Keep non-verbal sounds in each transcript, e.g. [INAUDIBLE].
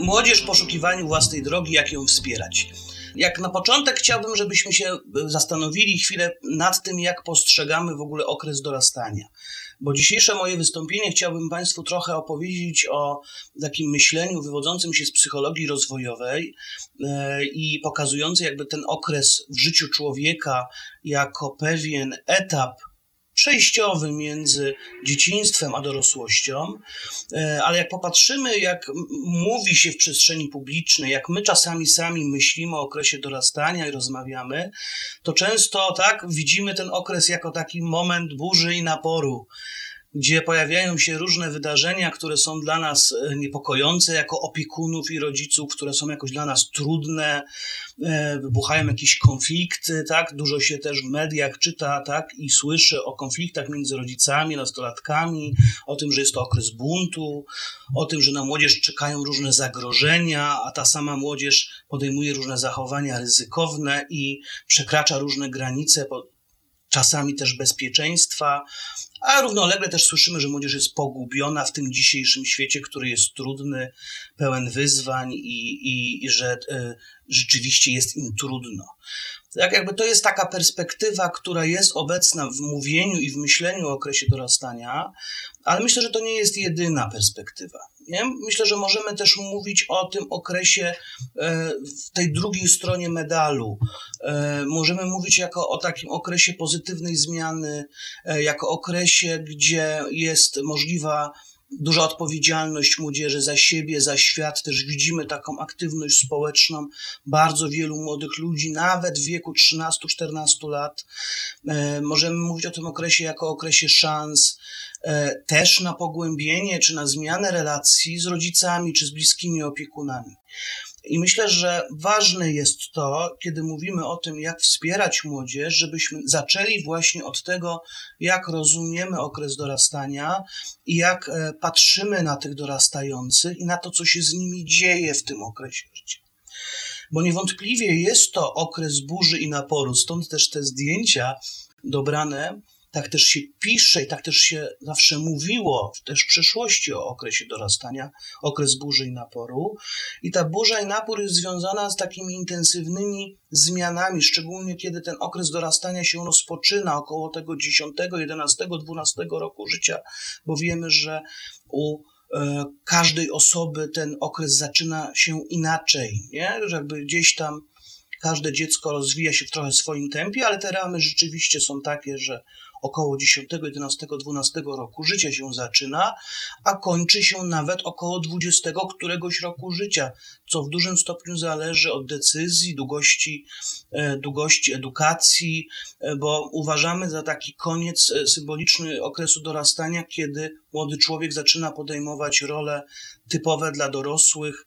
Młodzież w poszukiwaniu własnej drogi, jak ją wspierać. Jak na początek chciałbym, żebyśmy się zastanowili chwilę nad tym, jak postrzegamy w ogóle okres dorastania. Bo dzisiejsze moje wystąpienie chciałbym Państwu trochę opowiedzieć o takim myśleniu wywodzącym się z psychologii rozwojowej e, i pokazujący jakby ten okres w życiu człowieka jako pewien etap przejściowy między dzieciństwem a dorosłością, e, ale jak popatrzymy, jak mówi się w przestrzeni publicznej, jak my czasami sami myślimy o okresie dorastania i rozmawiamy, to często tak widzimy ten okres jako taki moment burzy i naporu gdzie pojawiają się różne wydarzenia, które są dla nas e, niepokojące jako opiekunów i rodziców, które są jakoś dla nas trudne, e, wybuchają jakieś konflikty, tak? Dużo się też w mediach czyta, tak? I słyszy o konfliktach między rodzicami, nastolatkami, o tym, że jest to okres buntu, o tym, że na młodzież czekają różne zagrożenia, a ta sama młodzież podejmuje różne zachowania ryzykowne i przekracza różne granice, czasami też bezpieczeństwa, a równolegle też słyszymy, że młodzież jest pogubiona w tym dzisiejszym świecie, który jest trudny, pełen wyzwań i, i, i że y, rzeczywiście jest im trudno. Tak jakby to jest taka perspektywa, która jest obecna w mówieniu i w myśleniu o okresie dorastania, ale myślę, że to nie jest jedyna perspektywa. Nie? Myślę, że możemy też mówić o tym okresie e, w tej drugiej stronie medalu. E, możemy mówić jako o takim okresie pozytywnej zmiany, e, jako okresie, gdzie jest możliwa duża odpowiedzialność młodzieży za siebie, za świat. Też widzimy taką aktywność społeczną bardzo wielu młodych ludzi, nawet w wieku 13-14 lat. Możemy mówić o tym okresie jako okresie szans, E, też na pogłębienie czy na zmianę relacji z rodzicami czy z bliskimi opiekunami. I myślę, że ważne jest to, kiedy mówimy o tym, jak wspierać młodzież, żebyśmy zaczęli właśnie od tego, jak rozumiemy okres dorastania i jak e, patrzymy na tych dorastających i na to, co się z nimi dzieje w tym okresie życia. Bo niewątpliwie jest to okres burzy i naporu, stąd też te zdjęcia dobrane tak też się pisze i tak też się zawsze mówiło też w przeszłości o okresie dorastania, okres burzy i naporu. I ta burza i napór jest związana z takimi intensywnymi zmianami, szczególnie kiedy ten okres dorastania się rozpoczyna około tego 10, 11, 12 roku życia, bo wiemy, że u e, każdej osoby ten okres zaczyna się inaczej, nie? że jakby gdzieś tam każde dziecko rozwija się w trochę swoim tempie, ale te ramy rzeczywiście są takie, że około 10, 11, 12 roku życia się zaczyna, a kończy się nawet około 20 któregoś roku życia, co w dużym stopniu zależy od decyzji, długości, e, długości edukacji, e, bo uważamy za taki koniec e, symboliczny okresu dorastania, kiedy młody człowiek zaczyna podejmować role typowe dla dorosłych,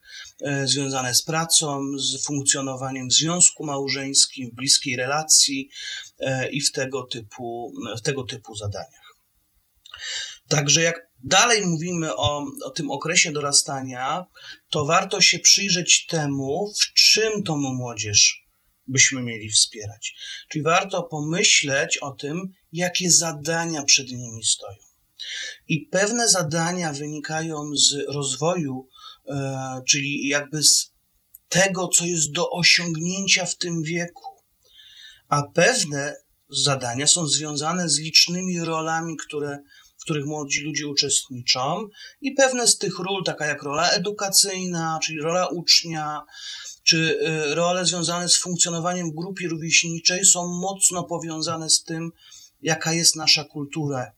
związane z pracą, z funkcjonowaniem w związku małżeńskim, w bliskiej relacji, i w tego typu, w tego typu zadaniach. Także jak dalej mówimy o, o tym okresie dorastania, to warto się przyjrzeć temu, w czym tą młodzież byśmy mieli wspierać. Czyli warto pomyśleć o tym, jakie zadania przed nimi stoją. I pewne zadania wynikają z rozwoju, e, czyli jakby z tego, co jest do osiągnięcia w tym wieku a pewne zadania są związane z licznymi rolami, które, w których młodzi ludzie uczestniczą i pewne z tych ról, taka jak rola edukacyjna, czyli rola ucznia, czy y, role związane z funkcjonowaniem w grupie rówieśniczej są mocno powiązane z tym, jaka jest nasza kultura,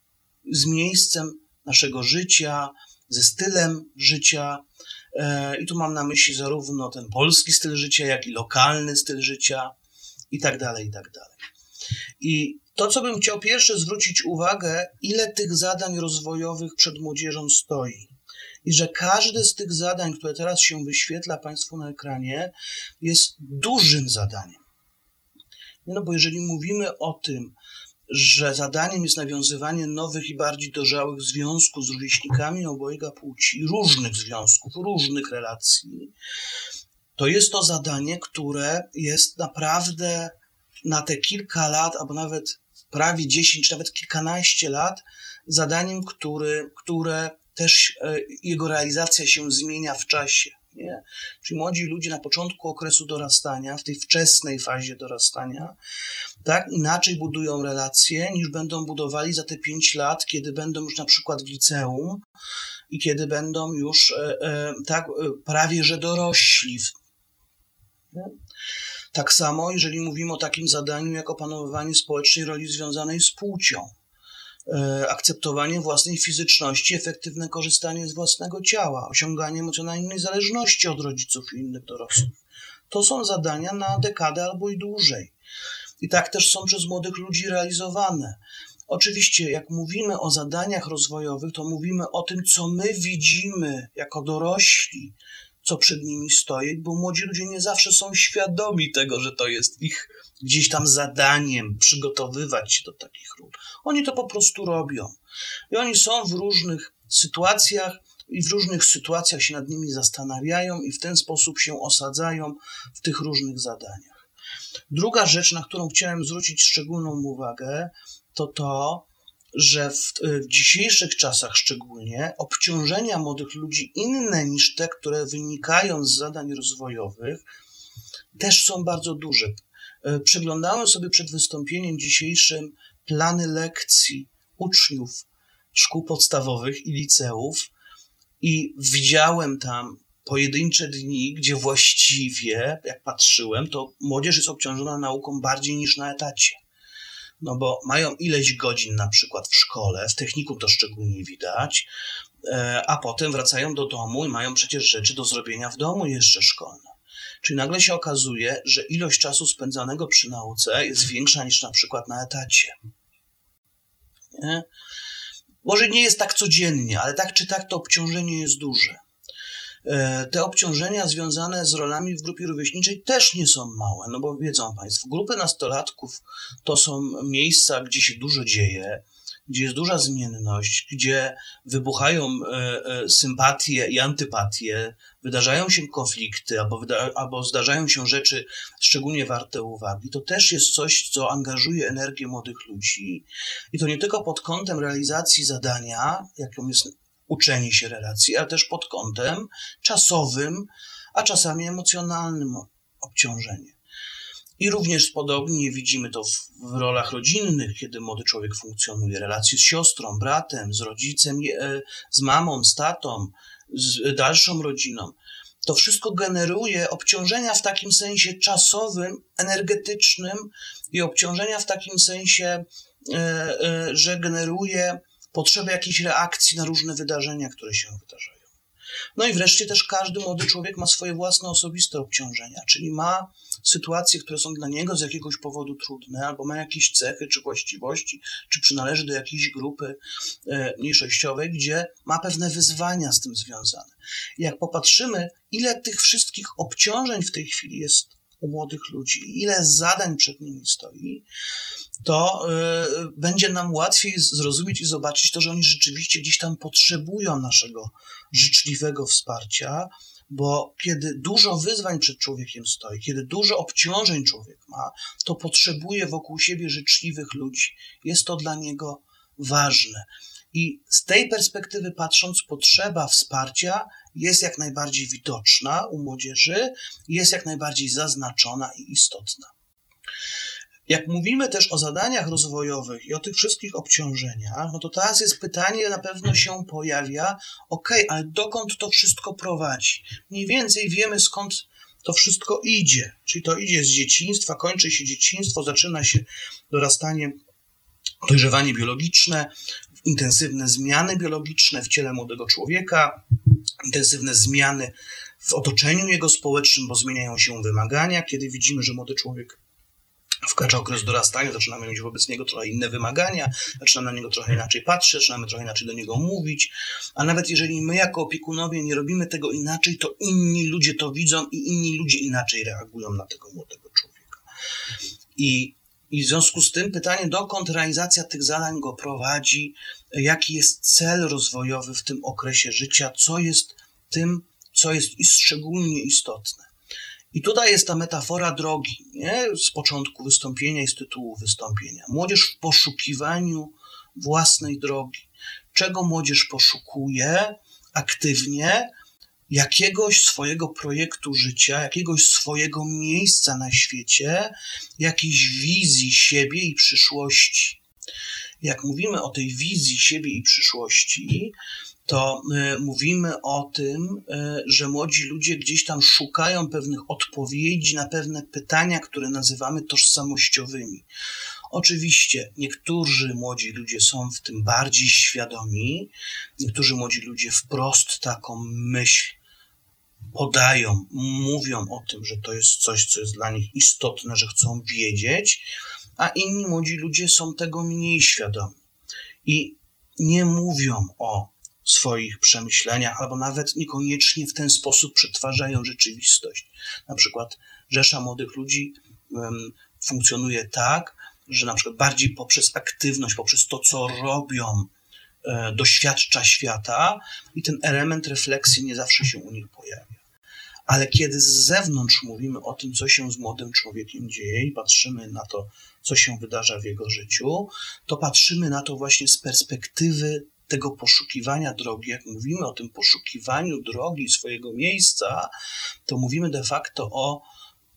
z miejscem naszego życia, ze stylem życia. E, I tu mam na myśli zarówno ten polski styl życia, jak i lokalny styl życia i tak dalej, i tak dalej. I to, co bym chciał pierwsze zwrócić uwagę, ile tych zadań rozwojowych przed młodzieżą stoi. i że każde z tych zadań, które teraz się wyświetla Państwu na ekranie, jest dużym zadaniem. No bo jeżeli mówimy o tym, że zadaniem jest nawiązywanie nowych i bardziej dojrzałych związków z rówieśnikami obojga płci, różnych związków, różnych relacji, to jest to zadanie, które jest naprawdę na te kilka lat, albo nawet prawie 10, nawet kilkanaście lat, zadaniem, który, które też e, jego realizacja się zmienia w czasie. Nie? Czyli młodzi ludzie na początku okresu dorastania, w tej wczesnej fazie dorastania, tak inaczej budują relacje niż będą budowali za te 5 lat, kiedy będą już na przykład w liceum i kiedy będą już e, e, tak prawie że dorośli. Tak samo, jeżeli mówimy o takim zadaniu jak opanowywanie społecznej roli związanej z płcią. E, akceptowanie własnej fizyczności, efektywne korzystanie z własnego ciała, osiąganie emocjonalnej zależności od rodziców i innych dorosłych. To są zadania na dekadę albo i dłużej. I tak też są przez młodych ludzi realizowane. Oczywiście, jak mówimy o zadaniach rozwojowych, to mówimy o tym, co my widzimy jako dorośli, co przed nimi stoi, bo młodzi ludzie nie zawsze są świadomi tego, że to jest ich gdzieś tam zadaniem przygotowywać się do takich ról. Oni to po prostu robią. I oni są w różnych sytuacjach i w różnych sytuacjach się nad nimi zastanawiają i w ten sposób się osadzają w tych różnych zadaniach. Druga rzecz, na którą chciałem zwrócić szczególną uwagę, to to, że w, w, dzisiejszych czasach szczególnie obciążenia młodych ludzi inne niż te, które wynikają z zadań rozwojowych, też są bardzo duże. E, przeglądałem sobie przed wystąpieniem dzisiejszym plany lekcji uczniów szkół podstawowych i liceów i widziałem tam pojedyncze dni, gdzie właściwie, jak patrzyłem, to młodzież jest obciążona nauką bardziej niż na etacie. No bo mają ileś godzin na przykład w szkole, w technikum to szczególnie widać, e, a potem wracają do domu i mają przecież rzeczy do zrobienia w domu jeszcze szkolne. Czyli nagle się okazuje, że ilość czasu spędzanego przy nauce jest większa niż na przykład na etacie. Nie? Może nie jest tak codziennie, ale tak czy tak to obciążenie jest duże. E, te obciążenia związane z rolami w grupie rówieśniczej też nie są małe, no bo wiedzą Państwo, grupy nastolatków to są miejsca, gdzie się dużo dzieje, gdzie jest duża zmienność, gdzie wybuchają e, e, sympatie i antypatie, wydarzają się konflikty albo, wyda- albo zdarzają się rzeczy szczególnie warte uwagi, to też jest coś, co angażuje energię młodych ludzi. I to nie tylko pod kątem realizacji zadania, jaką jest uczenie się relacji, ale też pod kątem czasowym, a czasami emocjonalnym obciążeniem. I również podobnie widzimy to w, w, rolach rodzinnych, kiedy młody człowiek funkcjonuje, relacje z siostrą, bratem, z rodzicem, e, z mamą, z tatą, z dalszą rodziną. To wszystko generuje obciążenia w takim sensie czasowym, energetycznym i obciążenia w takim sensie, e, e, że generuje potrzebę jakiejś reakcji na różne wydarzenia, które się wydarzają. No i wreszcie też każdy młody człowiek ma swoje własne osobiste obciążenia, czyli ma sytuacje, które są dla niego z jakiegoś powodu trudne, albo ma jakieś cechy czy właściwości, czy przynależy do jakiejś grupy e, mniejszościowej, gdzie ma pewne wyzwania z tym związane. Jak popatrzymy, ile tych wszystkich obciążeń w tej chwili jest u młodych ludzi, ile zadań przed nimi stoi, to y, będzie nam łatwiej zrozumieć i zobaczyć to, że oni rzeczywiście gdzieś tam potrzebują naszego życzliwego wsparcia, bo kiedy dużo wyzwań przed człowiekiem stoi, kiedy dużo obciążeń człowiek ma, to potrzebuje wokół siebie życzliwych ludzi. Jest to dla niego ważne. I z tej perspektywy patrząc, potrzeba wsparcia jest jak najbardziej widoczna u młodzieży, jest jak najbardziej zaznaczona i istotna. Jak mówimy też o zadaniach rozwojowych i o tych wszystkich obciążeniach, no to teraz jest pytanie, na pewno się pojawia, ok, ale dokąd to wszystko prowadzi? Mniej więcej wiemy skąd to wszystko idzie. Czyli to idzie z dzieciństwa, kończy się dzieciństwo, zaczyna się dorastanie, dojrzewanie biologiczne, intensywne zmiany biologiczne w ciele młodego człowieka, intensywne zmiany w otoczeniu jego społecznym, bo zmieniają się wymagania, kiedy widzimy, że młody człowiek wkracza okres dorastania, zaczynamy mieć wobec niego trochę inne wymagania, zaczynamy na niego trochę inaczej patrzeć, zaczynamy trochę inaczej do niego mówić, a nawet jeżeli my jako opiekunowie nie robimy tego inaczej, to inni ludzie to widzą i inni ludzie inaczej reagują na tego młodego człowieka. I, i w związku z tym pytanie, dokąd realizacja tych zadań go prowadzi, jaki jest cel rozwojowy w tym okresie życia, co jest tym, co jest szczególnie istotne. I tutaj jest ta metafora drogi, nie? z początku wystąpienia i z tytułu wystąpienia. Młodzież w poszukiwaniu własnej drogi. Czego młodzież poszukuje aktywnie? Jakiegoś swojego projektu życia, jakiegoś swojego miejsca na świecie, jakiejś wizji siebie i przyszłości. Jak mówimy o tej wizji siebie i przyszłości, to y, mówimy o tym, y, że młodzi ludzie gdzieś tam szukają pewnych odpowiedzi na pewne pytania, które nazywamy tożsamościowymi. Oczywiście niektórzy młodzi ludzie są w tym bardziej świadomi, niektórzy młodzi ludzie wprost taką myśl podają, mówią o tym, że to jest coś, co jest dla nich istotne, że chcą wiedzieć, a inni młodzi ludzie są tego mniej świadomi i nie mówią o swoich przemyśleniach, albo nawet niekoniecznie w ten sposób przetwarzają rzeczywistość. Na przykład Rzesza Młodych Ludzi funkcjonuje tak, że na przykład bardziej poprzez aktywność, poprzez to, co robią, e, doświadcza świata i ten element refleksji nie zawsze się u nich pojawia. Ale kiedy z zewnątrz mówimy o tym, co się z młodym człowiekiem dzieje i patrzymy na to, co się wydarza w jego życiu, to patrzymy na to właśnie z perspektywy tego poszukiwania drogi, jak mówimy o tym poszukiwaniu drogi swojego miejsca, to mówimy de facto o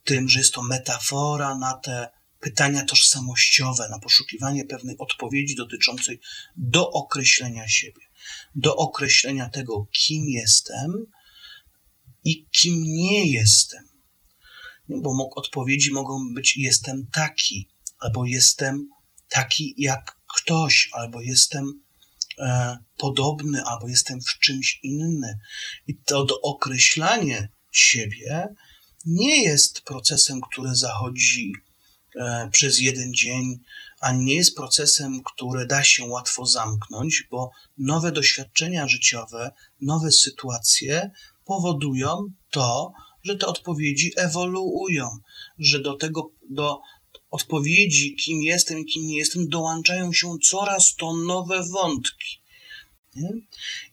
tym, że jest to metafora na te pytania tożsamościowe, na poszukiwanie pewnej odpowiedzi dotyczącej dookreślenia siebie, do określenia tego, kim jestem i kim nie jestem. Bo odpowiedzi mogą być jestem taki, albo jestem taki jak ktoś, albo jestem e, podobny, albo jestem w czymś inny. I to dookreślanie siebie nie jest procesem, który zachodzi przez jeden dzień, a nie jest procesem, który da się łatwo zamknąć, bo nowe doświadczenia życiowe, nowe sytuacje powodują to, że te odpowiedzi ewoluują, że do tego, do odpowiedzi, kim jestem kim nie jestem, dołączają się coraz to nowe wątki. Nie?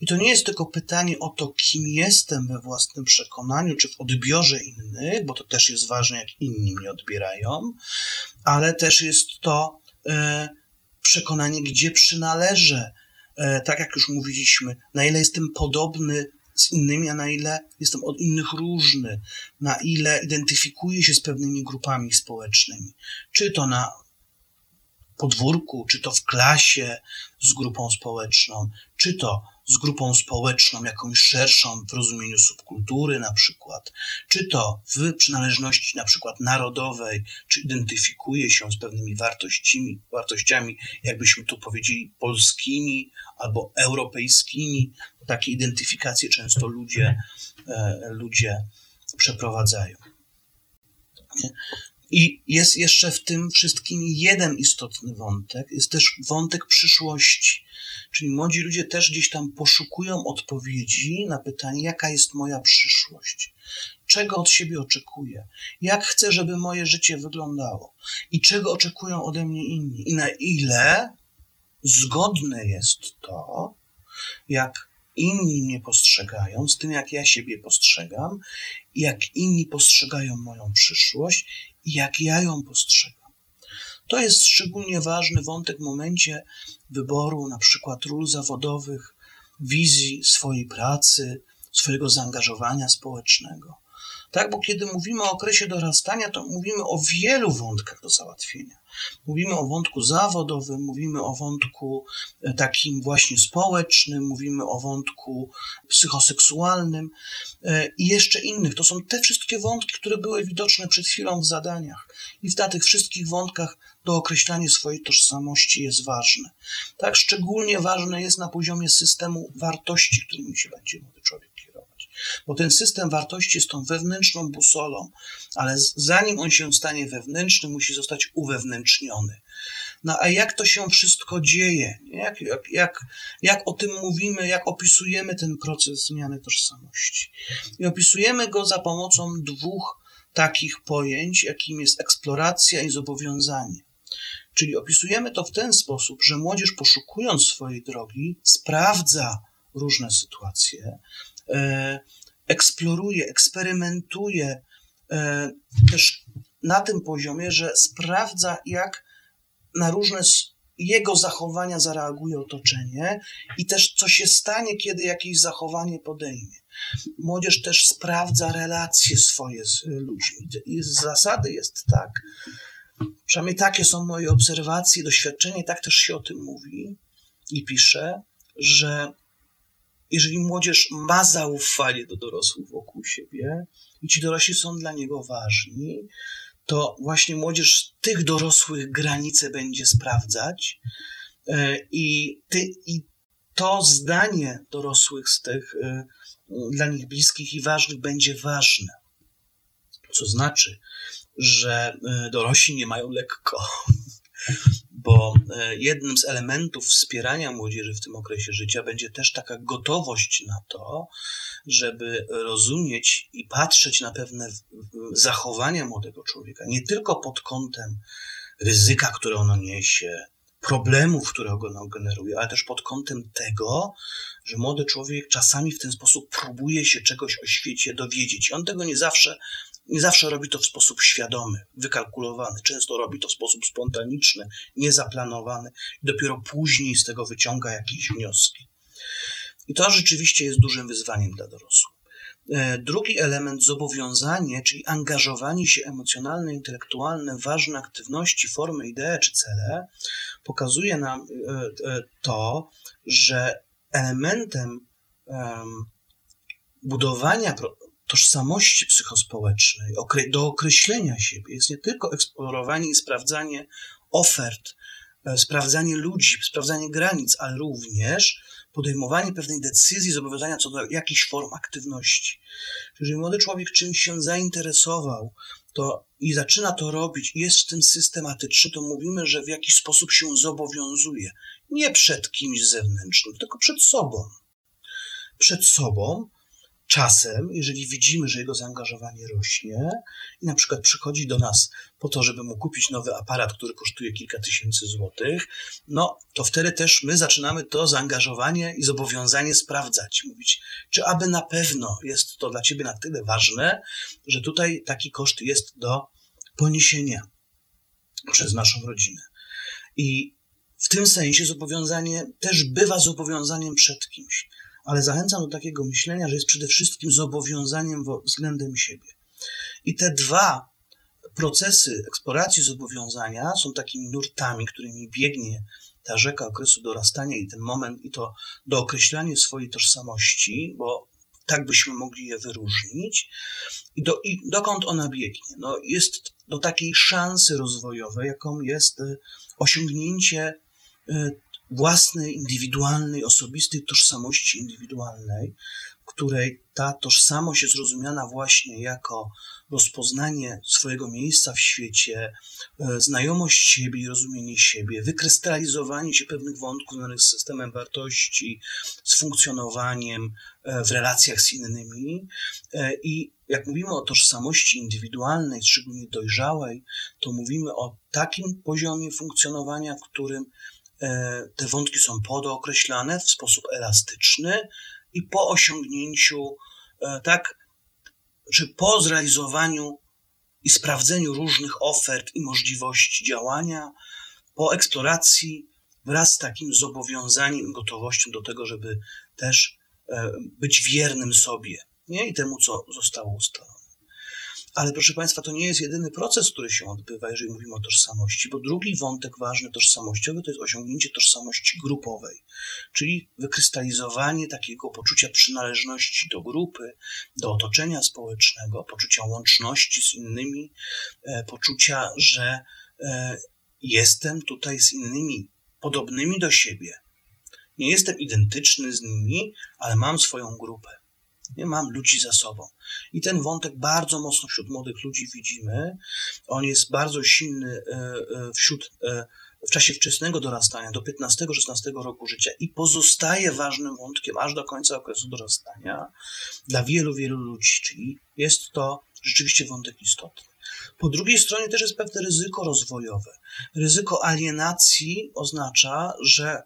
I to nie jest tylko pytanie o to, kim jestem we własnym przekonaniu, czy w odbiorze innych, bo to też jest ważne, jak inni mnie odbierają, ale też jest to e, przekonanie, gdzie przynależę. E, tak jak już mówiliśmy, na ile jestem podobny z innymi, a na ile jestem od innych różny, na ile identyfikuję się z pewnymi grupami społecznymi. Czy to na podwórku, czy to w klasie z grupą społeczną, czy to z grupą społeczną jakąś szerszą w rozumieniu subkultury na przykład, czy to w przynależności na przykład narodowej, czy identyfikuje się z pewnymi wartościami, wartościami, jakbyśmy tu powiedzieli, polskimi albo europejskimi. Takie identyfikacje często ludzie, e, ludzie przeprowadzają. I jest jeszcze w tym wszystkim jeden istotny wątek, jest też wątek przyszłości. Czyli młodzi ludzie też gdzieś tam poszukują odpowiedzi na pytanie, jaka jest moja przyszłość, czego od siebie oczekuję, jak chcę, żeby moje życie wyglądało? I czego oczekują ode mnie inni? I na ile zgodne jest to, jak inni mnie postrzegają, z tym jak ja siebie postrzegam, jak inni postrzegają moją przyszłość i jak ja ją postrzegam. To jest szczególnie ważny wątek w momencie wyboru na przykład ról zawodowych, wizji swojej pracy, swojego zaangażowania społecznego. Tak, bo kiedy mówimy o okresie dorastania, to mówimy o wielu wątkach do załatwienia. Mówimy o wątku zawodowym, mówimy o wątku e, takim właśnie społecznym, mówimy o wątku psychoseksualnym e, i jeszcze innych. To są te wszystkie wątki, które były widoczne przed chwilą w zadaniach. I w tych wszystkich wątkach dookreślanie swojej tożsamości jest ważne. Tak, szczególnie ważne jest na poziomie systemu wartości, którymi się będzie młody człowiek. Bo ten system wartości jest tą wewnętrzną busolą, ale zanim on się stanie wewnętrzny, musi zostać uwewnętrzniony. No a jak to się wszystko dzieje? Jak, jak, jak, jak o tym mówimy, jak opisujemy ten proces zmiany tożsamości? I opisujemy go za pomocą dwóch takich pojęć, jakim jest eksploracja i zobowiązanie. Czyli opisujemy to w ten sposób, że młodzież poszukując swojej drogi, sprawdza różne sytuacje, eksploruje, eksperymentuje e, też na tym poziomie, że sprawdza, jak na różne jego zachowania zareaguje otoczenie i też co się stanie, kiedy jakieś zachowanie podejmie. Młodzież też sprawdza relacje swoje z ludźmi. I z zasady jest tak, przynajmniej takie są moje obserwacje, doświadczenie, tak też się o tym mówi i pisze, że jeżeli młodzież ma zaufanie do dorosłych wokół siebie i ci dorośli są dla niego ważni, to właśnie młodzież tych dorosłych granice będzie sprawdzać e, i, ty, i to zdanie dorosłych z tych e, dla nich bliskich i ważnych będzie ważne. Co znaczy, że e, dorośli nie mają lekko, bo jednym z elementów wspierania młodzieży w tym okresie życia będzie też taka gotowość na to, żeby rozumieć i patrzeć na pewne zachowania młodego człowieka, nie tylko pod kątem ryzyka, które ono niesie, problemów, które ono generuje, ale też pod kątem tego, że młody człowiek czasami w ten sposób próbuje się czegoś o świecie dowiedzieć. I on tego nie zawsze, nie zawsze robi to w sposób świadomy, wykalkulowany. Często robi to w sposób spontaniczny, niezaplanowany i dopiero później z tego wyciąga jakieś wnioski. I to rzeczywiście jest dużym wyzwaniem dla dorosłych. E, drugi element, zobowiązanie, czyli angażowanie się emocjonalne, intelektualne ważne aktywności, formy, idee czy cele, pokazuje nam e, e, to, że elementem budowania tożsamości psychospołecznej, do określenia siebie jest nie tylko eksplorowanie i sprawdzanie ofert, sprawdzanie ludzi, sprawdzanie granic, ale również podejmowanie pewnej decyzji, zobowiązania co do jakichś form aktywności. Jeżeli młody człowiek czymś się zainteresował, to i zaczyna to robić, jest w tym systematyczny, to mówimy, że w jakiś sposób się zobowiązuje. Nie przed kimś zewnętrznym, tylko przed sobą. Przed sobą, czasem, jeżeli widzimy, że jego zaangażowanie rośnie i na przykład przychodzi do nas po to, żeby mu kupić nowy aparat, który kosztuje kilka tysięcy złotych, no to wtedy też my zaczynamy to zaangażowanie i zobowiązanie sprawdzać. Mówić, czy aby na pewno jest to dla ciebie na tyle ważne, że tutaj taki koszt jest do poniesienia przez naszą rodzinę. I w tym sensie zobowiązanie też bywa zobowiązaniem przed kimś ale zachęcam do takiego myślenia, że jest przede wszystkim zobowiązaniem względem siebie. I te dwa procesy eksploracji zobowiązania są takimi nurtami, którymi biegnie ta rzeka okresu dorastania i ten moment, i to do określania swojej tożsamości, bo tak byśmy mogli je wyróżnić. I, do, i dokąd ona biegnie? No, jest do takiej szansy rozwojowej, jaką jest e, osiągnięcie e, własnej, indywidualnej, osobistej tożsamości indywidualnej, której ta tożsamość jest rozumiana właśnie jako rozpoznanie swojego miejsca w świecie, e, znajomość siebie i rozumienie siebie, wykrystalizowanie się pewnych wątków związanych z systemem wartości, z funkcjonowaniem e, w relacjach z innymi. E, I jak mówimy o tożsamości indywidualnej, szczególnie dojrzałej, to mówimy o takim poziomie funkcjonowania, w którym te wątki są podookreślane w sposób elastyczny i po osiągnięciu, e, tak, czy po zrealizowaniu i sprawdzeniu różnych ofert i możliwości działania, po eksploracji, wraz z takim zobowiązaniem, gotowością do tego, żeby też e, być wiernym sobie nie? i temu, co zostało ustalone. Ale proszę Państwa, to nie jest jedyny proces, który się odbywa, jeżeli mówimy o tożsamości, bo drugi wątek ważny tożsamościowy to jest osiągnięcie tożsamości grupowej, czyli wykrystalizowanie takiego poczucia przynależności do grupy, do otoczenia społecznego, poczucia łączności z innymi, e, poczucia, że e, jestem tutaj z innymi podobnymi do siebie. Nie jestem identyczny z nimi, ale mam swoją grupę. Nie mam ludzi za sobą. I ten wątek bardzo mocno wśród młodych ludzi widzimy. On jest bardzo silny e, e, wśród w czasie wczesnego dorastania, do 15-16 roku życia i pozostaje ważnym wątkiem aż do końca okresu dorastania dla wielu, wielu ludzi, czyli jest to rzeczywiście wątek istotny. Po drugiej stronie też jest pewne ryzyko rozwojowe. Ryzyko alienacji oznacza, że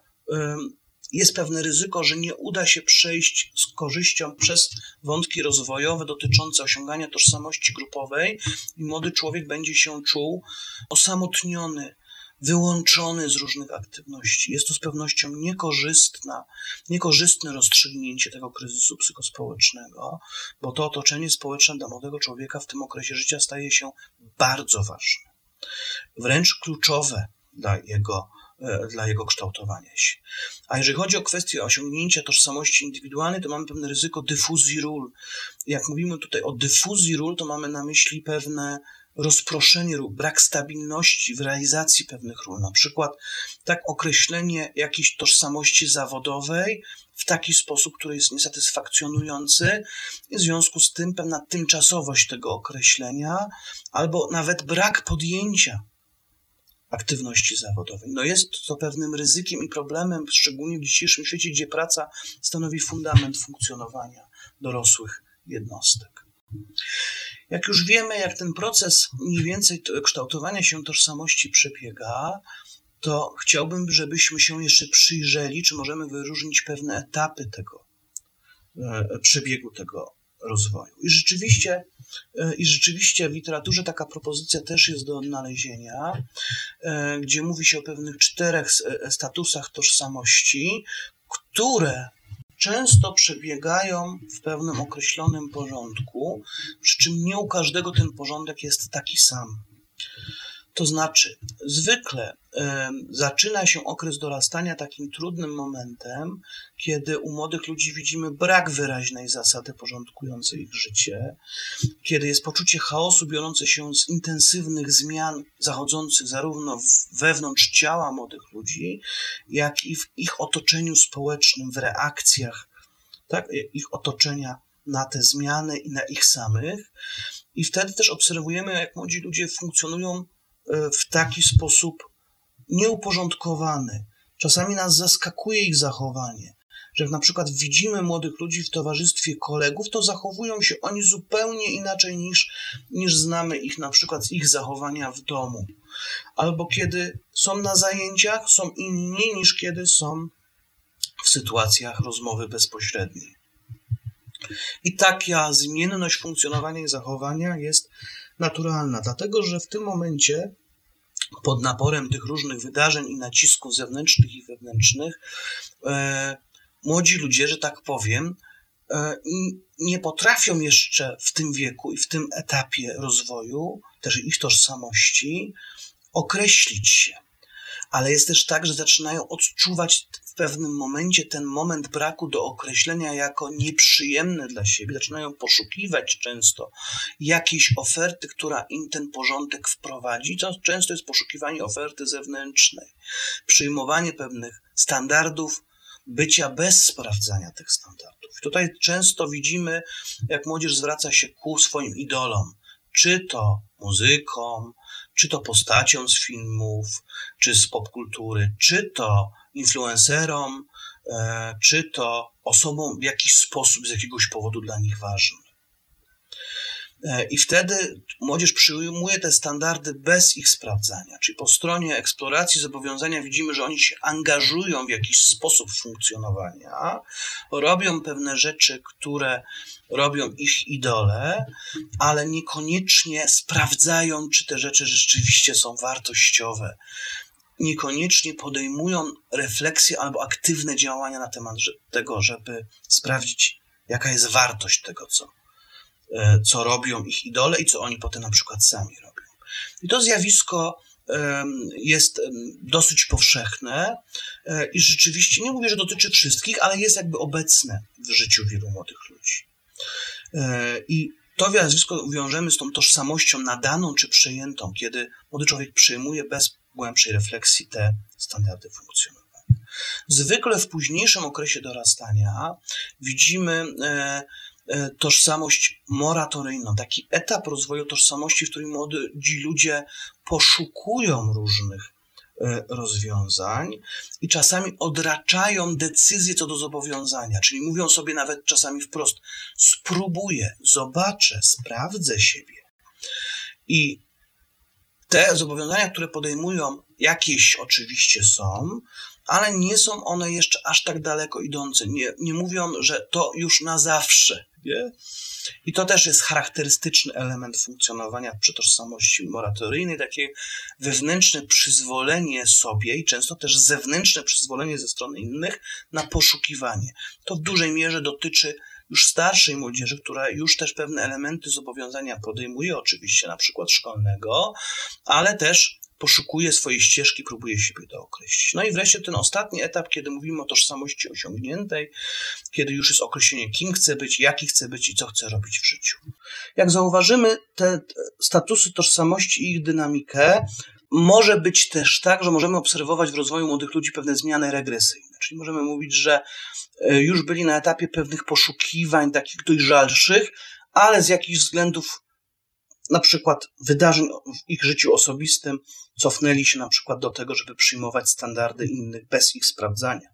jest pewne ryzyko, że nie uda się przejść z korzyścią przez wątki rozwojowe dotyczące osiągania tożsamości grupowej i młody człowiek będzie się czuł osamotniony, wyłączony z różnych aktywności. Jest to z pewnością niekorzystna, niekorzystne rozstrzygnięcie tego kryzysu psychospołecznego, bo to otoczenie społeczne dla młodego człowieka w tym okresie życia staje się bardzo ważne, wręcz kluczowe dla jego, dla jego kształtowania się. A jeżeli chodzi o kwestię osiągnięcia tożsamości indywidualnej, to mamy pewne ryzyko dyfuzji ról. Jak mówimy tutaj o dyfuzji ról, to mamy na myśli pewne rozproszenie ról, brak stabilności w realizacji pewnych ról. Na przykład tak określenie jakiejś tożsamości zawodowej w taki sposób, który jest niesatysfakcjonujący, w związku z tym pewna tymczasowość tego określenia, albo nawet brak podjęcia aktywności zawodowej. No jest to pewnym ryzykiem i problemem, szczególnie w dzisiejszym świecie, gdzie praca stanowi fundament funkcjonowania dorosłych jednostek. Jak już wiemy, jak ten proces mniej więcej kształtowania się tożsamości przebiega, to chciałbym, żebyśmy się jeszcze przyjrzeli, czy możemy wyróżnić pewne etapy tego e, przebiegu tego rozwoju. I rzeczywiście, e, I rzeczywiście w literaturze taka propozycja też jest do odnalezienia, e, gdzie mówi się o pewnych czterech statusach tożsamości, które często przebiegają w pewnym określonym porządku, przy czym nie u każdego ten porządek jest taki sam. To znaczy, zwykle y, zaczyna się okres dorastania takim trudnym momentem, kiedy u młodych ludzi widzimy brak wyraźnej zasady porządkującej ich życie, kiedy jest poczucie chaosu biorące się z intensywnych zmian zachodzących zarówno wewnątrz ciała młodych ludzi, jak i w ich otoczeniu społecznym, w reakcjach tak, ich otoczenia na te zmiany i na ich samych. I wtedy też obserwujemy, jak młodzi ludzie funkcjonują w taki sposób nieuporządkowany. Czasami nas zaskakuje ich zachowanie, że na przykład widzimy młodych ludzi w towarzystwie kolegów, to zachowują się oni zupełnie inaczej niż, niż znamy ich na przykład z ich zachowania w domu. Albo kiedy są na zajęciach, są inni niż kiedy są w sytuacjach rozmowy bezpośredniej. I taka zmienność funkcjonowania i zachowania jest naturalna, dlatego że w tym momencie pod naporem tych różnych wydarzeń i nacisków zewnętrznych i wewnętrznych, e, młodzi ludzie, że tak powiem, e, nie potrafią jeszcze w tym wieku i w tym etapie rozwoju, też ich tożsamości, określić się. Ale jest też tak, że zaczynają odczuwać pewnym momencie ten moment braku do określenia jako nieprzyjemny dla siebie, zaczynają poszukiwać często jakiejś oferty, która im ten porządek wprowadzi. To często jest poszukiwanie oferty zewnętrznej, przyjmowanie pewnych standardów bycia bez sprawdzania tych standardów. Tutaj często widzimy, jak młodzież zwraca się ku swoim idolom, czy to muzykom, czy to postaciom z filmów, czy z popkultury, czy to influencerom, e, czy to osobom w jakiś sposób, z jakiegoś powodu dla nich ważnym. E, I wtedy młodzież przyjmuje te standardy bez ich sprawdzania. Czyli po stronie eksploracji zobowiązania widzimy, że oni się angażują w jakiś sposób funkcjonowania, robią pewne rzeczy, które robią ich idole, ale niekoniecznie sprawdzają, czy te rzeczy rzeczywiście są wartościowe. Niekoniecznie podejmują refleksję albo aktywne działania na temat tego, żeby sprawdzić, jaka jest wartość tego, co E, co robią ich idole i co oni potem na przykład sami robią. I to zjawisko jest dosyć powszechne e, i rzeczywiście, nie mówię, że dotyczy wszystkich, ale jest jakby obecne w życiu wielu młodych ludzi. E, I to zjawisko wiążemy z tą tożsamością nadaną czy przejętą, kiedy młody człowiek przyjmuje bez głębszej refleksji te standardy funkcjonowania. Zwykle w późniejszym okresie dorastania widzimy e, tożsamość moratoryjną, taki etap rozwoju tożsamości, w którym młodzi ludzie poszukują różnych e, rozwiązań i czasami odraczają decyzje co do zobowiązania, czyli mówią sobie nawet czasami wprost: spróbuję, zobaczę, sprawdzę siebie. I te zobowiązania, które podejmują, jakieś oczywiście są, ale nie są one jeszcze aż tak daleko idące. Nie, nie mówią, że to już na zawsze. Nie? I to też jest charakterystyczny element funkcjonowania przy tożsamości moratoryjnej, takie wewnętrzne przyzwolenie sobie i często też zewnętrzne przyzwolenie ze strony innych na poszukiwanie. To w dużej mierze dotyczy już starszej młodzieży, która już też pewne elementy zobowiązania podejmuje, oczywiście na przykład szkolnego, ale też poszukuje swojej ścieżki, próbuje siebie dookreślić. No i wreszcie ten ostatni etap, kiedy mówimy o tożsamości osiągniętej, kiedy już jest określenie, kim chce być, jaki chce być i co chce robić w życiu. Jak zauważymy, te statusy tożsamości i ich dynamikę może być też tak, że możemy obserwować w rozwoju młodych ludzi pewne zmiany regresyjne. Czyli możemy mówić, że e, już byli na etapie pewnych poszukiwań takich dojrzalszych, ale z jakichś względów na przykład wydarzeń w ich życiu osobistym cofnęli się na przykład do tego, żeby przyjmować standardy innych bez ich sprawdzania.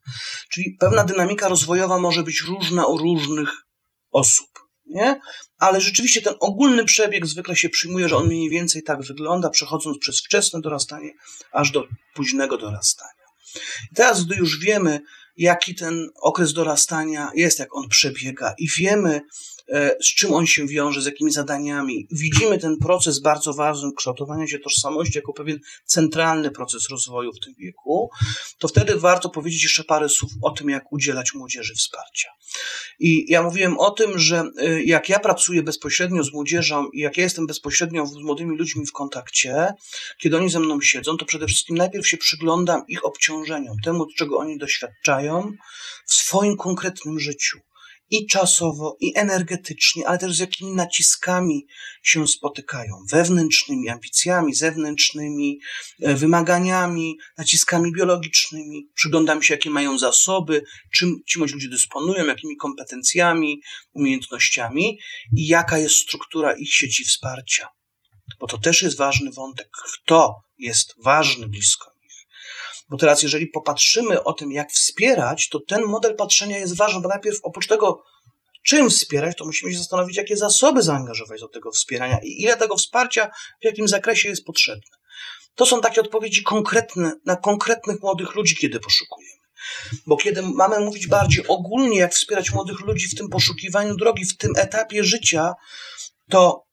Czyli pewna dynamika rozwojowa może być różna u różnych osób. Nie? Ale rzeczywiście ten ogólny przebieg zwykle się przyjmuje, że on mniej więcej tak wygląda, przechodząc przez wczesne dorastanie aż do późnego dorastania. Teraz, gdy już wiemy, jaki ten okres dorastania jest, jak on przebiega i wiemy, z czym on się wiąże, z jakimi zadaniami. Widzimy ten proces bardzo ważny kształtowania się tożsamości jako pewien centralny proces rozwoju w tym wieku, to wtedy warto powiedzieć jeszcze parę słów o tym, jak udzielać młodzieży wsparcia. I ja mówiłem o tym, że e, jak ja pracuję bezpośrednio z młodzieżą i jak ja jestem bezpośrednio z młodymi ludźmi w kontakcie, kiedy oni ze mną siedzą, to przede wszystkim najpierw się przyglądam ich obciążeniom, temu, czego oni doświadczają w swoim konkretnym życiu i czasowo, i energetycznie, ale też z jakimi naciskami się spotykają. Wewnętrznymi ambicjami, zewnętrznymi e, wymaganiami, naciskami biologicznymi. Przyglądam się, jakie mają zasoby, czym ci młodzi ludzie dysponują, jakimi kompetencjami, umiejętnościami i jaka jest struktura ich sieci wsparcia. Bo to też jest ważny wątek. Kto jest ważny blisko bo teraz, jeżeli popatrzymy o tym, jak wspierać, to ten model patrzenia jest ważny, bo najpierw oprócz tego, czym wspierać, to musimy się zastanowić, jakie zasoby zaangażować do tego wspierania i ile tego wsparcia w jakim zakresie jest potrzebne. To są takie odpowiedzi konkretne na konkretnych młodych ludzi, kiedy poszukujemy. Bo kiedy mamy mówić bardziej ogólnie, jak wspierać młodych ludzi w tym poszukiwaniu drogi, w tym etapie życia, to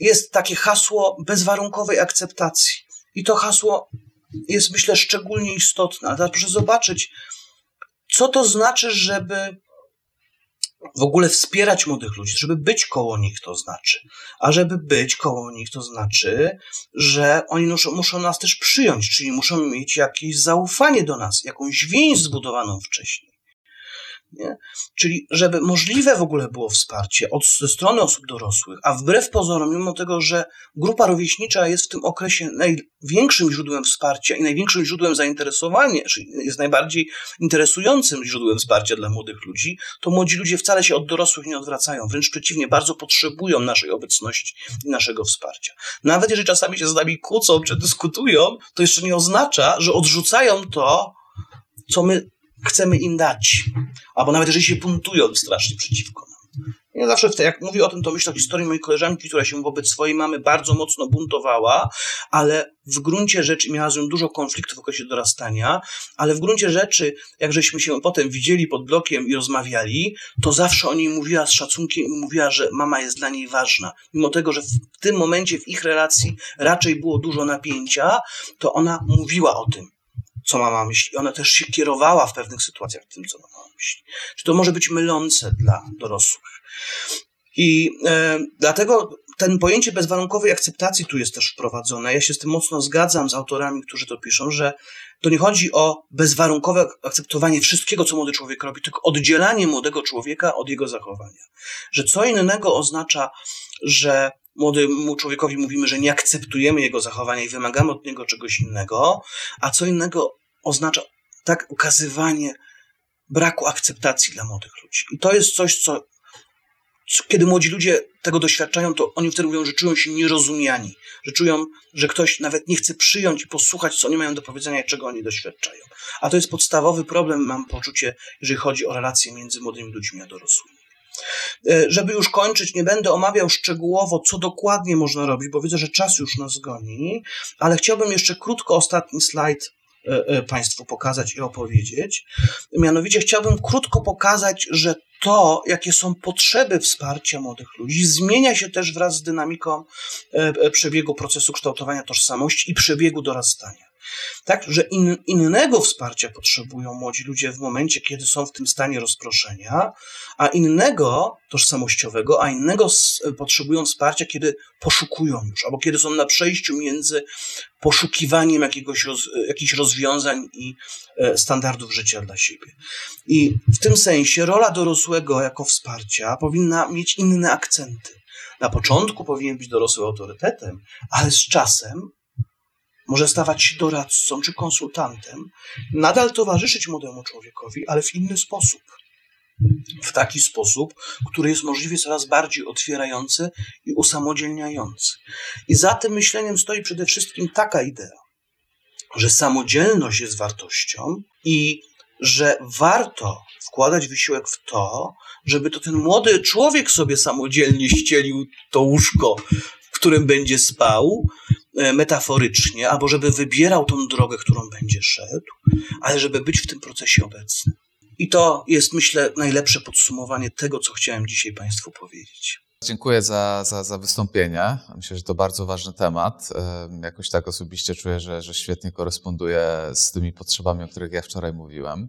jest takie hasło bezwarunkowej akceptacji. I to hasło jest myślę szczególnie istotna. Proszę zobaczyć, co to znaczy, żeby w ogóle wspierać młodych ludzi, żeby być koło nich to znaczy. A żeby być koło nich to znaczy, że oni muszą, muszą nas też przyjąć, czyli muszą mieć jakieś zaufanie do nas, jakąś więź zbudowaną wcześniej. Nie? Czyli żeby możliwe w ogóle było wsparcie od, ze strony osób dorosłych, a wbrew pozorom, mimo tego, że grupa rówieśnicza jest w tym okresie największym źródłem wsparcia i największym źródłem zainteresowania, czyli jest najbardziej interesującym źródłem wsparcia dla młodych ludzi, to młodzi ludzie wcale się od dorosłych nie odwracają, wręcz przeciwnie, bardzo potrzebują naszej obecności i naszego wsparcia. Nawet jeżeli czasami się z nami kłócą czy dyskutują, to jeszcze nie oznacza, że odrzucają to, co my chcemy im dać. Albo nawet jeżeli się buntują strasznie przeciwko nam. Ja zawsze, jak mówię o tym, to myślę o historii mojej koleżanki, która się wobec swojej mamy bardzo mocno buntowała, ale w gruncie rzeczy miała z nią dużo konfliktów w okresie dorastania, ale w gruncie rzeczy, jak żeśmy się potem widzieli pod blokiem i rozmawiali, to zawsze o niej mówiła z szacunkiem i mówiła, że mama jest dla niej ważna. Mimo tego, że w tym momencie w ich relacji raczej było dużo napięcia, to ona mówiła o tym co ma na myśli. Ona też się kierowała w pewnych sytuacjach tym, co ma na myśli. Czy to może być mylące dla dorosłych. I e, dlatego ten pojęcie bezwarunkowej akceptacji tu jest też wprowadzone. Ja się z tym mocno zgadzam z autorami, którzy to piszą, że to nie chodzi o bezwarunkowe akceptowanie wszystkiego, co młody człowiek robi, tylko oddzielanie młodego człowieka od jego zachowania. Że co innego oznacza, że młodemu człowiekowi mówimy, że nie akceptujemy jego zachowania i wymagamy od niego czegoś innego, a co innego oznacza tak ukazywanie braku akceptacji dla młodych ludzi. I to jest coś, co, kiedy młodzi ludzie tego doświadczają, to oni wtedy mówią, że czują się nierozumiani, że czują, że ktoś nawet nie chce przyjąć i posłuchać, co oni mają do powiedzenia i czego oni doświadczają. A to jest podstawowy problem, mam poczucie, jeżeli chodzi o relacje między młodymi ludźmi a dorosłymi. E, żeby już kończyć, nie będę omawiał szczegółowo, co dokładnie można robić, bo widzę, że czas już nas goni, ale chciałbym jeszcze krótko ostatni slajd e, e, Państwu pokazać i opowiedzieć. Mianowicie chciałbym krótko pokazać, że to, jakie są potrzeby wsparcia młodych ludzi, zmienia się też wraz z dynamiką przebiegu procesu kształtowania tożsamości i przebiegu dorastania. Tak, że in, innego wsparcia potrzebują młodzi ludzie w momencie, kiedy są w tym stanie rozproszenia, a innego tożsamościowego, a innego potrzebują wsparcia, kiedy poszukują już, albo kiedy są na przejściu między poszukiwaniem jakiegoś roz, jakichś rozwiązań i e, standardów życia dla siebie. I w tym sensie rola dorosłego jako wsparcia powinna mieć inne akcenty. Na początku powinien być dorosły autorytetem, ale z czasem może stawać się doradcą czy konsultantem, nadal towarzyszyć młodemu człowiekowi, ale w inny sposób. W taki sposób, który jest możliwie coraz bardziej otwierający i usamodzielniający. I za tym myśleniem stoi przede wszystkim taka idea, że samodzielność jest wartością i że warto wkładać wysiłek w to, żeby to ten młody człowiek sobie samodzielnie ścielił to łóżko, w którym będzie spał, metaforycznie, albo żeby wybierał tą drogę, którą będzie szedł, ale żeby być w tym procesie obecny. I to jest, myślę, najlepsze podsumowanie tego, co chciałem dzisiaj Państwu powiedzieć. Dziękuję za, za, za wystąpienie. Myślę, że to bardzo ważny temat. Jakoś tak osobiście czuję, że, że świetnie koresponduje z tymi potrzebami, o których ja wczoraj mówiłem.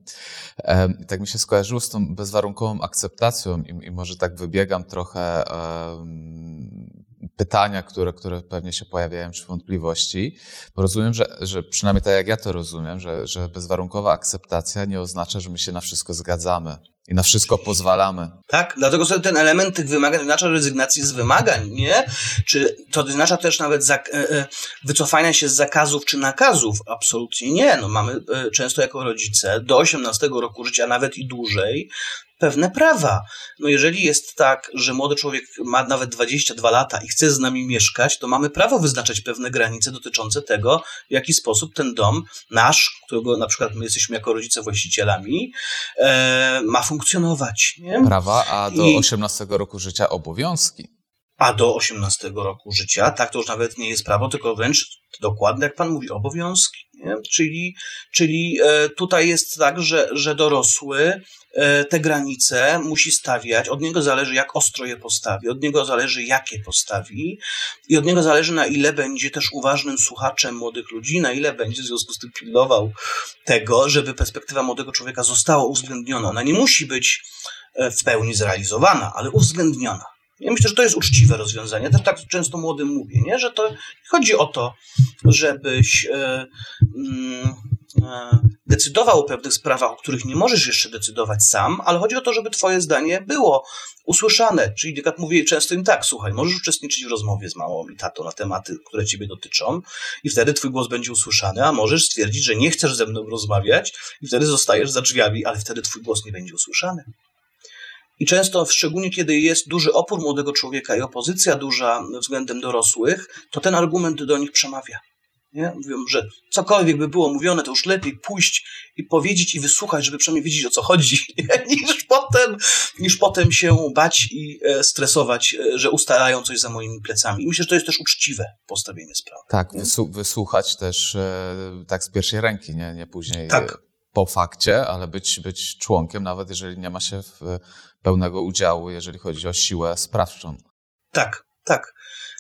I tak mi się skojarzyło z tą bezwarunkową akceptacją i, i może tak wybiegam trochę pytania, które, które pewnie się pojawiają, czy wątpliwości. Bo rozumiem, że, że przynajmniej tak jak ja to rozumiem, że, że bezwarunkowa akceptacja nie oznacza, że my się na wszystko zgadzamy i na wszystko pozwalamy. Tak, dlatego sobie ten element tych wymagań oznacza rezygnacji z wymagań, nie? Czy to oznacza też nawet e, e, wycofania się z zakazów czy nakazów? Absolutnie nie. No mamy e, często jako rodzice do 18 roku życia, nawet i dłużej, pewne prawa. No jeżeli jest tak, że młody człowiek ma nawet 22 lata i chce z nami mieszkać, to mamy prawo wyznaczać pewne granice dotyczące tego, w jaki sposób ten dom nasz, którego na przykład my jesteśmy jako rodzice właścicielami, ma funkcjonować. Nie? Prawa, a do I... 18 roku życia obowiązki a do 18 roku życia, tak to już nawet nie jest prawo, tylko wręcz dokładnie, jak pan mówi, obowiązki. Nie? Czyli, czyli e, tutaj jest tak, że, że dorosły te granice musi stawiać, od niego zależy, jak ostro je postawi, od niego zależy, jakie postawi, i od niego zależy, na ile będzie też uważnym słuchaczem młodych ludzi, na ile będzie w związku z tym pilnował tego, żeby perspektywa młodego człowieka została uwzględniona. Ona nie musi być e, w pełni zrealizowana, ale uwzględniona. Ja myślę, że to jest uczciwe rozwiązanie. Też tak często młodym mówię, nie? że to chodzi o to, żebyś e, mm, e, decydował o pewnych sprawach, o których nie możesz jeszcze decydować sam, ale chodzi o to, żeby twoje zdanie było usłyszane. Czyli jak mówię często im tak, słuchaj, możesz uczestniczyć w rozmowie z mamą i tatą na tematy, które ciebie dotyczą i wtedy twój głos będzie usłyszany, a możesz stwierdzić, że nie chcesz ze mną rozmawiać i wtedy zostajesz za drzwiami, ale wtedy twój głos nie będzie usłyszany. I często, szczególnie kiedy jest duży opór młodego człowieka i opozycja duża względem dorosłych, to ten argument do nich przemawia. Nie? Mówią, że cokolwiek by było mówione, to już lepiej pójść i powiedzieć i wysłuchać, żeby przynajmniej wiedzieć o co chodzi, [LAUGHS] niż potem, niż potem się bać i e, stresować, e, że ustalają coś za moimi plecami. I myślę, że to jest też uczciwe postawienie sprawy. Tak, wysłuchać też e, tak z pierwszej ręki, nie, nie później tak. po fakcie, ale być, być członkiem, nawet jeżeli nie ma się pełnego udziału, jeżeli chodzi o siłę sprawczą. Tak, tak.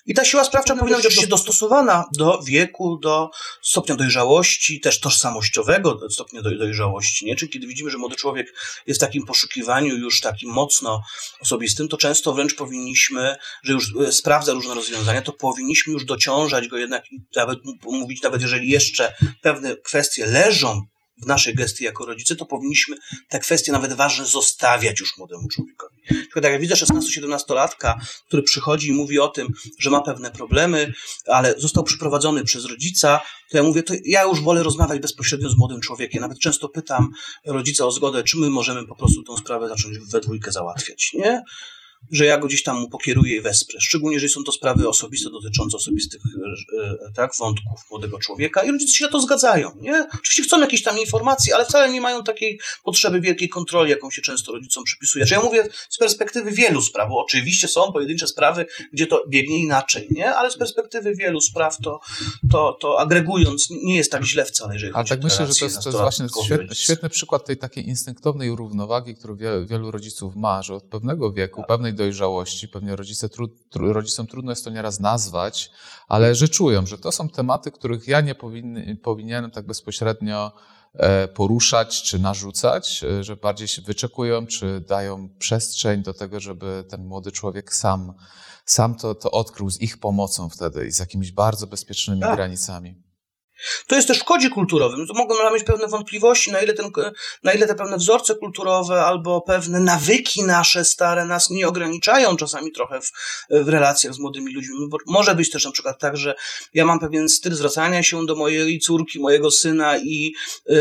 I ta siła sprawcza powinna być oczywiście dostosowana do wieku, do stopnia dojrzałości, też tożsamościowego stopnia dojrzałości. Nie? Czyli kiedy widzimy, że młody człowiek jest w takim poszukiwaniu już takim mocno osobistym, to często wręcz powinniśmy, że już e, sprawdza różne rozwiązania, to powinniśmy już dociążać go jednak i nawet mówić, nawet jeżeli jeszcze pewne kwestie leżą w naszej gestii jako rodzice, to powinniśmy te kwestie nawet ważne zostawiać już młodemu człowiekowi. Tylko tak jak widzę 16-17-latka, który przychodzi i mówi o tym, że ma pewne problemy, ale został przyprowadzony przez rodzica, to ja mówię, to ja już wolę rozmawiać bezpośrednio z młodym człowiekiem. Nawet często pytam rodzica o zgodę, czy my możemy po prostu tę sprawę zacząć we dwójkę załatwiać, nie? Że ja go gdzieś tam mu pokieruję i wesprę. Szczególnie, jeżeli są to sprawy osobiste, dotyczące osobistych e, e, tak, wątków młodego człowieka i rodzice się na to zgadzają. Nie? Oczywiście chcą jakieś tam informacji, ale wcale nie mają takiej potrzeby wielkiej kontroli, jaką się często rodzicom przypisuje. Czy ja mówię z perspektywy wielu spraw, bo oczywiście są pojedyncze sprawy, gdzie to biegnie inaczej, nie? ale z perspektywy wielu spraw to, to, to agregując nie jest tak źle wcale, jeżeli Ale tak myślę, że to jest, to jest właśnie świetny, świetny, przykład tej takiej instynktownej równowagi, którą wielu rodziców ma, że od pewnego wieku, pewnej dojrzałości, pewnie rodzice tru, tru, rodzicom trudno jest to nieraz nazwać, ale że czują, że to są tematy, których ja nie powinienem tak bezpośrednio e, poruszać czy narzucać, e, że bardziej się wyczekują, czy dają przestrzeń do tego, żeby ten młody człowiek sam, sam to, to odkrył z ich pomocą wtedy i z jakimiś bardzo bezpiecznymi tak. granicami. To jest też w kodzie kulturowym. To mogą mieć pewne wątpliwości, na ile, ten, na ile te pewne wzorce kulturowe albo pewne nawyki nasze stare nas nie ograniczają czasami trochę w, w relacjach z młodymi ludźmi. Bo może być też na przykład tak, że ja mam pewien styl zwracania się do mojej córki, mojego syna i y,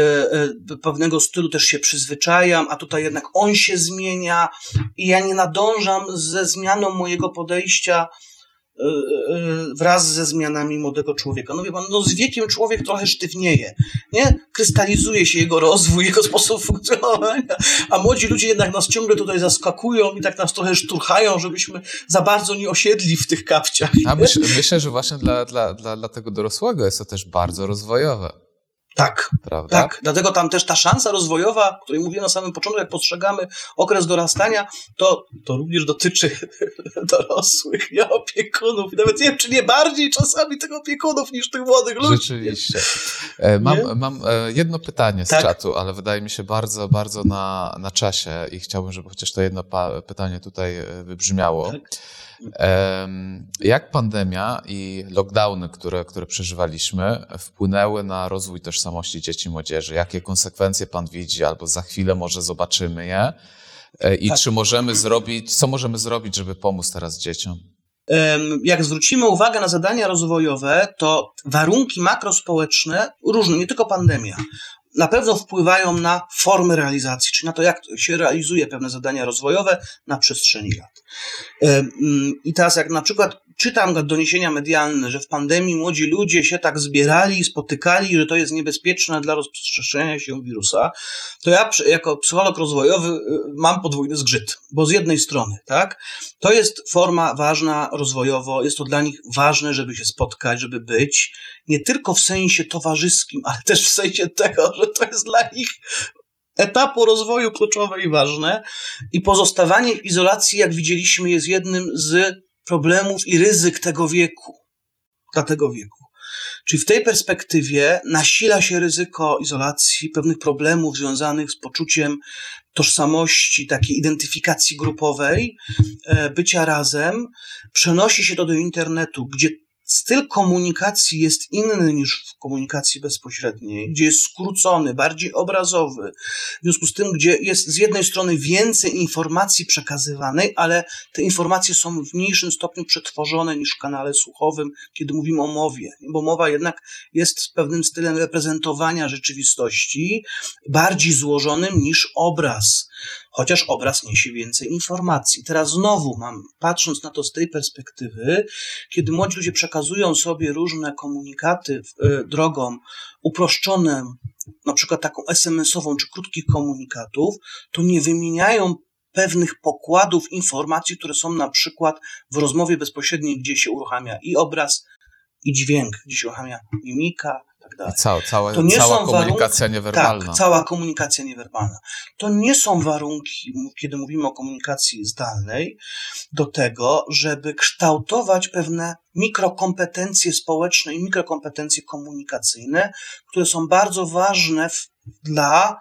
y, pewnego stylu też się przyzwyczajam, a tutaj jednak on się zmienia i ja nie nadążam ze zmianą mojego podejścia wraz ze zmianami młodego człowieka. No wie pan, no z wiekiem człowiek trochę sztywnieje, nie? Krystalizuje się jego rozwój, jego sposób funkcjonowania, a młodzi ludzie jednak nas ciągle tutaj zaskakują i tak nas trochę szturchają, żebyśmy za bardzo nie osiedli w tych kapciach. A myśl, myślę, że właśnie dla, dla, dla, dla tego dorosłego jest to też bardzo rozwojowe. Tak, Prawda? tak. Dlatego tam też ta szansa rozwojowa, o której mówiłem na samym początku, jak postrzegamy okres dorastania, to, to również dotyczy [LAUGHS] dorosłych, nie opiekunów. Nawet nie wiem, czy nie bardziej czasami tych opiekunów niż tych młodych ludzi. Rzeczywiście. E, mam, mam e, jedno pytanie z tak? czatu, ale wydaje mi się bardzo, bardzo na, na czasie i chciałbym, żeby chociaż to jedno pytanie tutaj e, wybrzmiało. Tak? Jak pandemia i lockdowny, które, które przeżywaliśmy, wpłynęły na rozwój tożsamości dzieci i młodzieży? Jakie konsekwencje Pan widzi, albo za chwilę może zobaczymy je? E, I tak. czy możemy zrobić, co możemy zrobić, żeby pomóc teraz dzieciom? Jak zwrócimy uwagę na zadania rozwojowe, to warunki makrospołeczne różne, nie tylko pandemia, na pewno wpływają na formy realizacji, czyli na to, jak się realizuje pewne zadania rozwojowe na przestrzeni lat. Mm, I teraz, jak na przykład czytam doniesienia medialne, że w pandemii młodzi ludzie się tak zbierali i spotykali, że to jest niebezpieczne dla rozprzestrzeniania się wirusa, to ja jako psycholog rozwojowy y, mam podwójny zgrzyt, bo z jednej strony, tak, to jest forma ważna rozwojowo, jest to dla nich ważne, żeby się spotkać, żeby być, nie tylko w sensie towarzyskim, ale też w sensie tego, że to jest dla nich etapu rozwoju kluczowe i ważne. I pozostawanie w izolacji, jak widzieliśmy, jest jednym z problemów i ryzyk tego wieku. Dla tego wieku. Czyli w tej perspektywie nasila się ryzyko izolacji, pewnych problemów związanych z poczuciem tożsamości, takiej identyfikacji grupowej, e, bycia razem. Przenosi się to do internetu, gdzie styl komunikacji jest inny niż w komunikacji bezpośredniej, gdzie jest skrócony, bardziej obrazowy. W związku z tym, gdzie jest z jednej strony więcej informacji przekazywanej, ale te informacje są w mniejszym stopniu przetworzone niż w kanale słuchowym, kiedy mówimy o mowie, bo mowa jednak jest pewnym stylem reprezentowania rzeczywistości, bardziej złożonym niż obraz chociaż obraz niesie więcej informacji. Teraz znowu mam, patrząc na to z tej perspektywy, kiedy młodzi ludzie przekazują sobie różne komunikaty e, drogą uproszczoną, na przykład taką SMS-ową czy krótkich komunikatów, to nie wymieniają pewnych pokładów informacji, które są na przykład w rozmowie bezpośredniej, gdzie się uruchamia i obraz, i dźwięk, gdzie się uruchamia mimika, tak dalej. I cała, cała, cała komunikacja warunki, niewerbalna. Tak, cała komunikacja niewerbalna. To nie są warunki, kiedy mówimy o komunikacji zdalnej, do tego, żeby kształtować pewne mikrokompetencje społeczne i mikrokompetencje komunikacyjne, które są bardzo ważne w, dla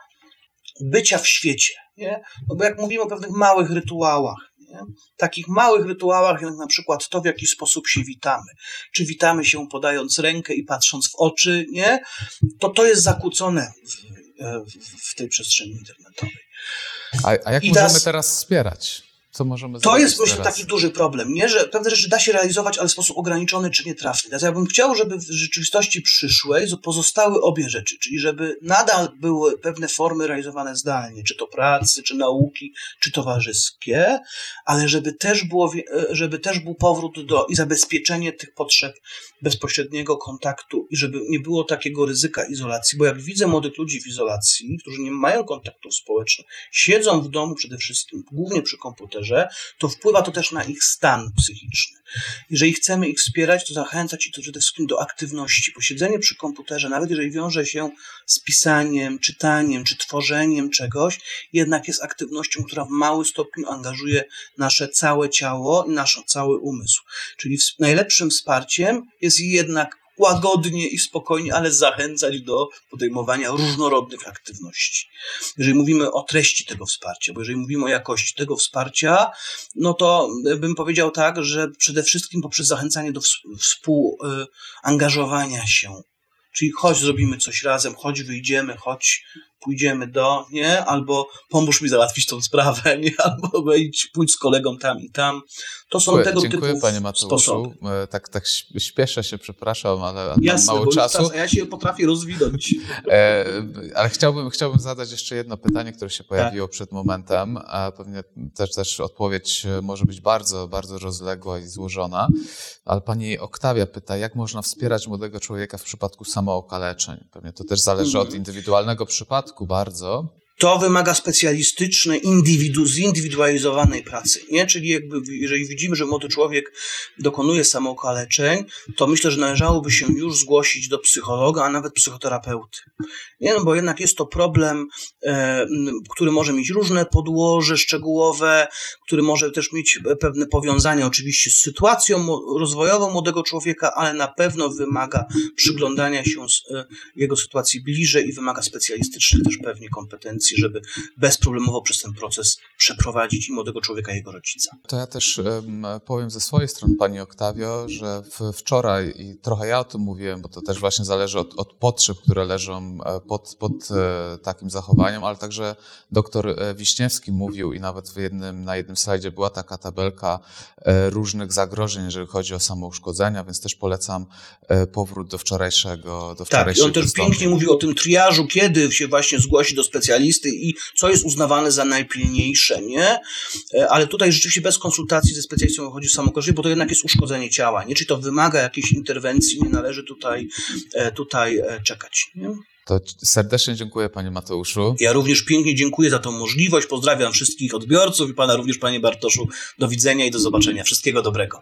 bycia w świecie. Nie? No bo jak mówimy o pewnych małych rytuałach, nie? Takich małych rytuałach, jak na przykład to, w jaki sposób się witamy. Czy witamy się podając rękę i patrząc w oczy, nie? To to jest zakłócone w, w, w tej przestrzeni internetowej. A, a jak I możemy teraz wspierać? Co możemy To jest, myślę, teraz? taki duży problem, nie? Że pewne rzeczy da się realizować, ale w sposób ograniczony czy nietrafny. Więc ja bym chciał, żeby w rzeczywistości przyszłej pozostały obie rzeczy, czyli żeby nadal były pewne formy realizowane zdalnie, czy to pracy, czy nauki, czy towarzyskie, ale żeby też, było, e, żeby też był powrót do i zabezpieczenie tych potrzeb bezpośredniego kontaktu i żeby nie było takiego ryzyka izolacji, bo jak widzę młodych ludzi w izolacji, którzy nie mają kontaktów społecznych, siedzą w domu przede wszystkim, głównie przy komputerze, to wpływa to też na ich stan psychiczny. Jeżeli chcemy ich wspierać, to zachęcać ich to przede wszystkim do aktywności. Posiedzenie przy komputerze, nawet jeżeli wiąże się z pisaniem, czytaniem czy tworzeniem czegoś, jednak jest aktywnością, która w małym stopniu angażuje nasze całe ciało i nasz cały umysł. Czyli najlepszym wsparciem jest jednak łagodnie i spokojnie, ale zachęcać do podejmowania różnorodnych aktywności. Jeżeli mówimy o treści tego wsparcia, bo jeżeli mówimy o jakości tego wsparcia, no to bym powiedział tak, że przede wszystkim poprzez zachęcanie do współangażowania się. Czyli chodź, zrobimy coś razem, chodź, wyjdziemy, chodź, pójdziemy do, nie? Albo pomóż mi załatwić tą sprawę, nie? [LAUGHS] Albo wejdź, pójdź z kolegą tam i tam. To są Dziękuję, tego dziękuję typu panie Mateuszu. sposoby. E, Tak, tak śp- śpieszę się, przepraszam, ale Jasne, mało czasu. czas, a ja się potrafię rozwinąć. [LAUGHS] E, ale chciałbym, chciałbym zadać jeszcze jedno pytanie, które się Tak. pojawiło przed momentem, a pewnie też, też odpowiedź może być bardzo, bardzo rozległa i złożona, ale pani Oktawia pyta, jak można wspierać młodego człowieka w przypadku samookaleczeń? Pewnie to też zależy Mhm. od indywidualnego przypadku bardzo. To wymaga specjalistycznej, indywidu, zindywidualizowanej pracy, nie? Czyli jakby, jeżeli widzimy, że młody człowiek dokonuje samookaleczeń, to myślę, że należałoby się już zgłosić do psychologa, a nawet psychoterapeuty. Nie, no bo jednak jest to problem, e, który może mieć różne podłoże szczegółowe, który może też mieć pewne powiązanie oczywiście z sytuacją rozwojową młodego człowieka, ale na pewno wymaga przyglądania się z, e, jego sytuacji bliżej i wymaga specjalistycznych też pewnie kompetencji, żeby bezproblemowo przez ten proces przeprowadzić i młodego człowieka, i jego rodzica. To ja też em, powiem ze swojej strony, Pani Oktawio, że w, wczoraj, i trochę ja o tym mówiłem, bo to też właśnie zależy od, od potrzeb, które leżą e, pod, pod e, takim zachowaniem, ale także doktor e, Wiśniewski mówił i nawet w jednym, na jednym slajdzie była taka tabelka różnych zagrożeń, jeżeli chodzi o samouszkodzenia, więc też polecam powrót do wczorajszego do Tak, i on też pięknie mówił o tym triażu, kiedy się właśnie zgłosi do specjalisty i co jest uznawane za najpilniejsze, nie? E, Ale tutaj rzeczywiście bez konsultacji ze specjalistą chodzi o samokorzyść, bo to jednak jest uszkodzenie ciała, nie? Czyli to wymaga jakiejś interwencji, nie należy tutaj, e, tutaj e, czekać, nie? To serdecznie dziękuję Panie Mateuszu. Ja również pięknie dziękuję za tą możliwość, pozdrawiam wszystkich odbiorców i Pana również, Panie Bartoszu. Do widzenia i do zobaczenia. Wszystkiego dobrego.